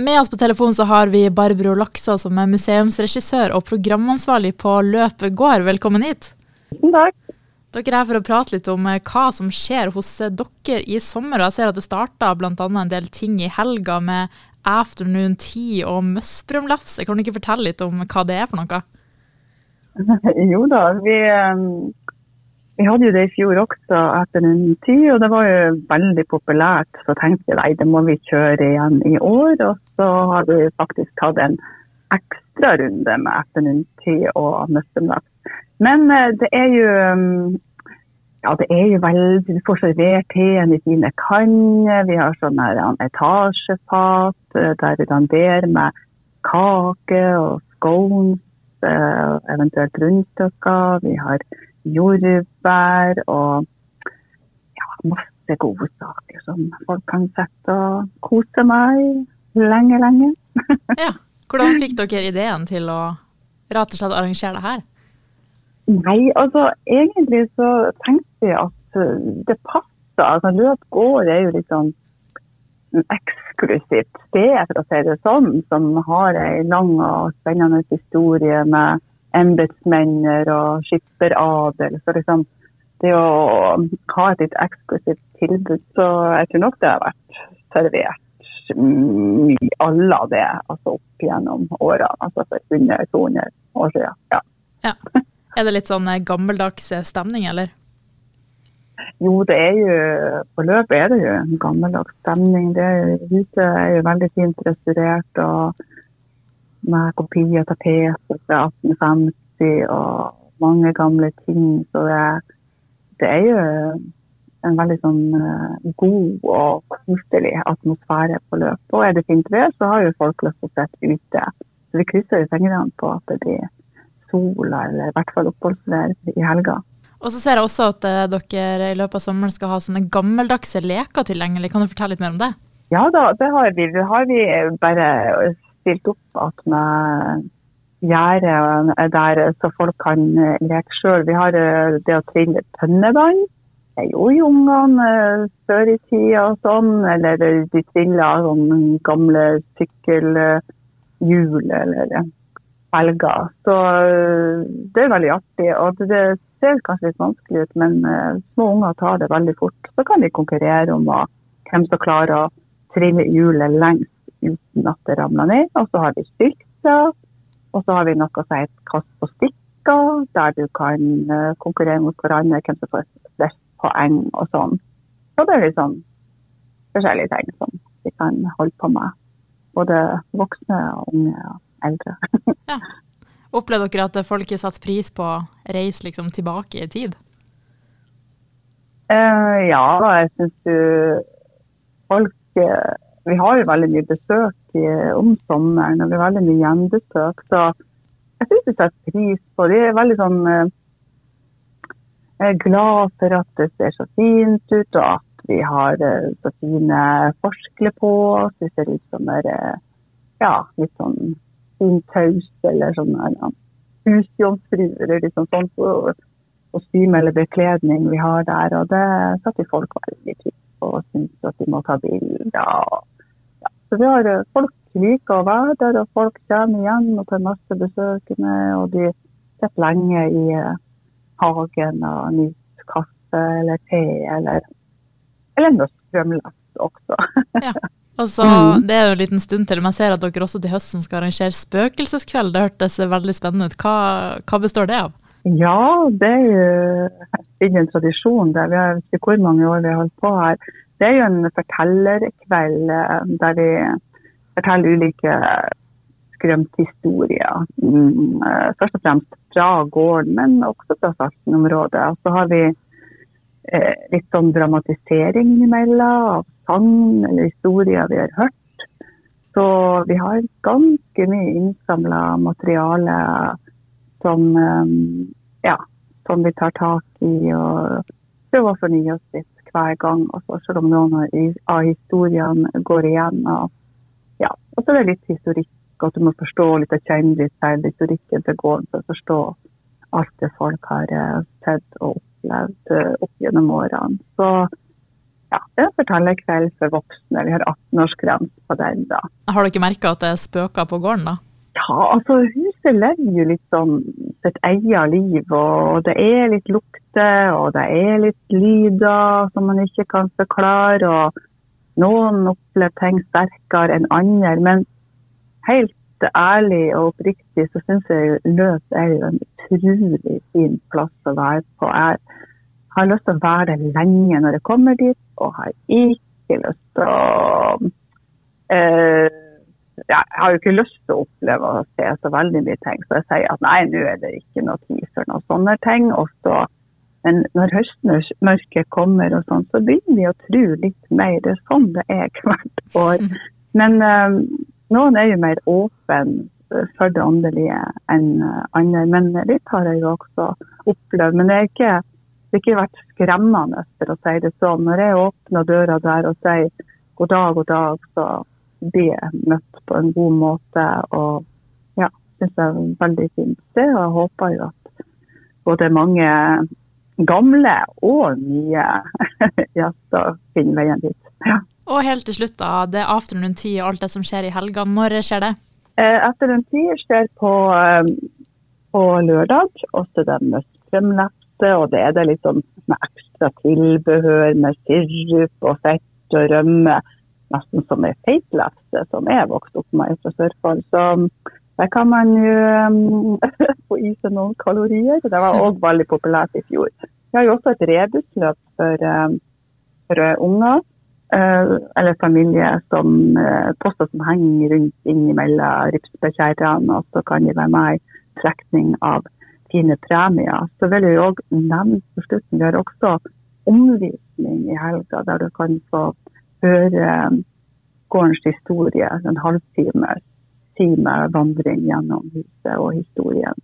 Med oss på telefon så har vi Barbro Laksa, som er museumsregissør og programansvarlig på Løpet gård. Velkommen hit. Tusen takk. Dere er her for å prate litt om eh, hva som skjer hos eh, dere i sommer. Jeg ser at det starta bl.a. en del ting i helga med Afternoon Tea og Møspromlefse. Kan du ikke fortelle litt om hva det er for noe? Jo da, vi, eh, vi hadde jo det i fjor også, etter en tid, og det var jo veldig populært. Så tenkte vi nei, det må vi kjøre igjen i år. Og så har vi faktisk tatt en ekstra runde med Afternoon Tea og Møspromlefse. Men det er jo ja, det er jo veldig Du får servert teen i fine kanner. Vi har sånn etasjefat der vi danderer med kake og scones, eventuelt rundstykker. Vi har jordbær og ja, masse godsaker som folk kan sette og kose meg lenge, lenge. ja. Hvordan fikk dere ideen til å rett og slett arrangere det her? Nei, altså egentlig så tenkte jeg at det passer. Altså Løp gård er jo litt sånn eksklusivt sted, for å si det sånn, som har ei lang og spennende historie med embetsmenn og skipperadel. Så liksom det å ha et litt eksklusivt tilbud, så jeg tror nok det har vært servert mye alle av det altså opp gjennom årene. Altså for under 200 år siden. Ja. ja. Er det litt sånn gammeldags stemning, eller? Jo, det er jo På løpet er det jo en gammeldags stemning. Det huset er jo veldig fint restaurert og med kopi av tapeter fra 1850 og mange gamle ting. Så det, det er jo en veldig sånn god og koselig atmosfære på løp. Og er det fint vær, så har jo folk lyst til å sitte ute. Så vi krysser jo fingrene på at det blir sola, eller i hvert fall oppholdsvær i helga. Og så ser jeg også at uh, dere i løpet av sommeren skal ha sånne gammeldagse leker tilgjengelig. Kan du fortelle litt mer om det? Ja da, det har vi. Det har vi bare stilt opp at med gjerde der så folk kan leke sjøl. Vi har det å trille tønnebånd. Det gjorde jo ungene før i tida og sånn. Eller de trilla sånn gamle sykkelhjul eller felger. Så øh, det er veldig artig. Og det ser kanskje litt vanskelig ut, men små unger tar det veldig fort. Så kan de konkurrere om hvem som klarer å trille hjulet lengst uten at det ramler ned. Og så har vi styrker, Og så har vi noe som heter kast på stikker, der du kan uh, konkurrere mot hverandre hvem som får flest poeng og sånn. Så det er litt sånn forskjellige ting som vi kan holde på med. Både voksne og unge. og eldre. ja. Opplever dere at folk har satt pris på å reise liksom tilbake i tid? Uh, ja, jeg syns folk uh, Vi har jo veldig mye besøk i, om sommeren, og vi har veldig mye gjenbesøk. Så jeg syns vi setter pris på det. Jeg er veldig sånn uh, Jeg er glad for at det ser så fint ut, og at vi har så fine forskler på oss. Vi ser ut som er ja, litt sånn fintaus eller sånn ja, husjomfru eller liksom sånn kostyme eller bekledning vi har der. Og det setter folk veldig pris og syns at de må ta bilder. Ja. Så vi har folk liker å være der, og folk kommer igjen og tar masse besøkende. Og de sitter lenge i hagen og nyter kaffe eller te eller, eller noe strømløst også. Ja. Altså. Det er jo en liten stund til. men jeg ser at dere også til høsten skal arrangere spøkelseskveld. Det hørtes veldig spennende ut. Hva, hva består det av? Ja, det er jo en tradisjon. Der. Vi har ikke hvor mange år vi har holdt på her. Det er jo en fortellerkveld eh, der vi forteller ulike skrømthistorier. Mm, eh, først og fremst fra gården, men også fra Salten-området. Og så har vi eh, litt sånn dramatisering innimellom av sang eller historier vi har hørt. Så vi har ganske mye innsamla materiale som, um, ja, som vi tar tak i og prøver å fornye oss litt hver gang. Også, selv om noen av historiene går igjen. Og, ja. og så er det litt historikk, at du må forstå litt av kjendishistorikken til gården for å forstå alt det folk har eh, sett og opplevd eh, opp gjennom årene. Så ja, det er fortellerkveld for voksne. Vi har 18-årsgrense på den. da. Har dere merka at det spøker på gården, da? Ja, altså huset lever jo litt sånn sitt eget liv. Og det er litt lukter, og det er litt lyder som man ikke kan forklare. Og noen opplever ting sterkere enn andre. Men helt ærlig og oppriktig så syns jeg Løs er jo en utrolig fin plass å være på. Jeg har lyst til å være der lenge når jeg kommer dit, og har ikke lyst til å uh, Jeg har jo ikke lyst til å oppleve å se så veldig mye ting, så jeg sier at nei, nå er det ikke noe tid for noen sånne ting. Og så, men når høstmørket kommer, og sånn, så begynner vi å tro litt mer. Det er sånn det er hvert år. Men uh, noen er jo mer åpen for det åndelige enn andre. Men litt har jeg jo også opplevd. Men det er ikke har ikke vært skremmende, for å si det sånn. Når jeg åpner døra der og sier god dag, god dag, så blir møtt på en god måte. Og ja, synes jeg er veldig fint det. Og jeg håper jo at både mange gamle og nye gjester finner veien dit. Ja. Og helt til slutt, da. Det er afternoon tea og alt det som skjer i helga. Når skjer det? Eh, afternoon tea skjer på, eh, på lørdag. Også den med strømlett og det er det sånn med ekstra tilbehør med sirup og fett og rømme. Nesten som ei feitlefse som jeg vokste opp med fra Sørfold. Så der kan man jo um, få i seg noen kalorier. Det var òg veldig populært i fjor. Vi har jo også et rebusløp for, um, for unger. Uh, eller familie som uh, poster som henger rundt innimellom ripsbekjerrene, og så kan de være med i trekning av fine premier. Så vil jeg òg nevne på slutten, vi har også omvisning i helga, der du kan få høre um, gårdens historie, en halvtime time vandring gjennom huset og historien.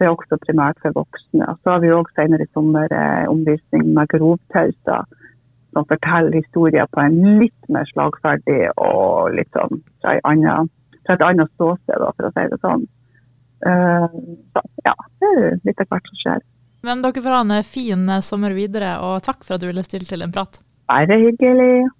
Det er også primært for voksne. Så har vi òg senere i sommer eh, omvisning med grovtauser, som forteller historier på en litt mer slagferdig og litt sånn fra, et annet ståsted, for å si det sånn. Eh, så ja, det er litt av hvert som skjer. Men dere får ha en fin sommer videre, og takk for at du ville stille til en prat. Bare hyggelig.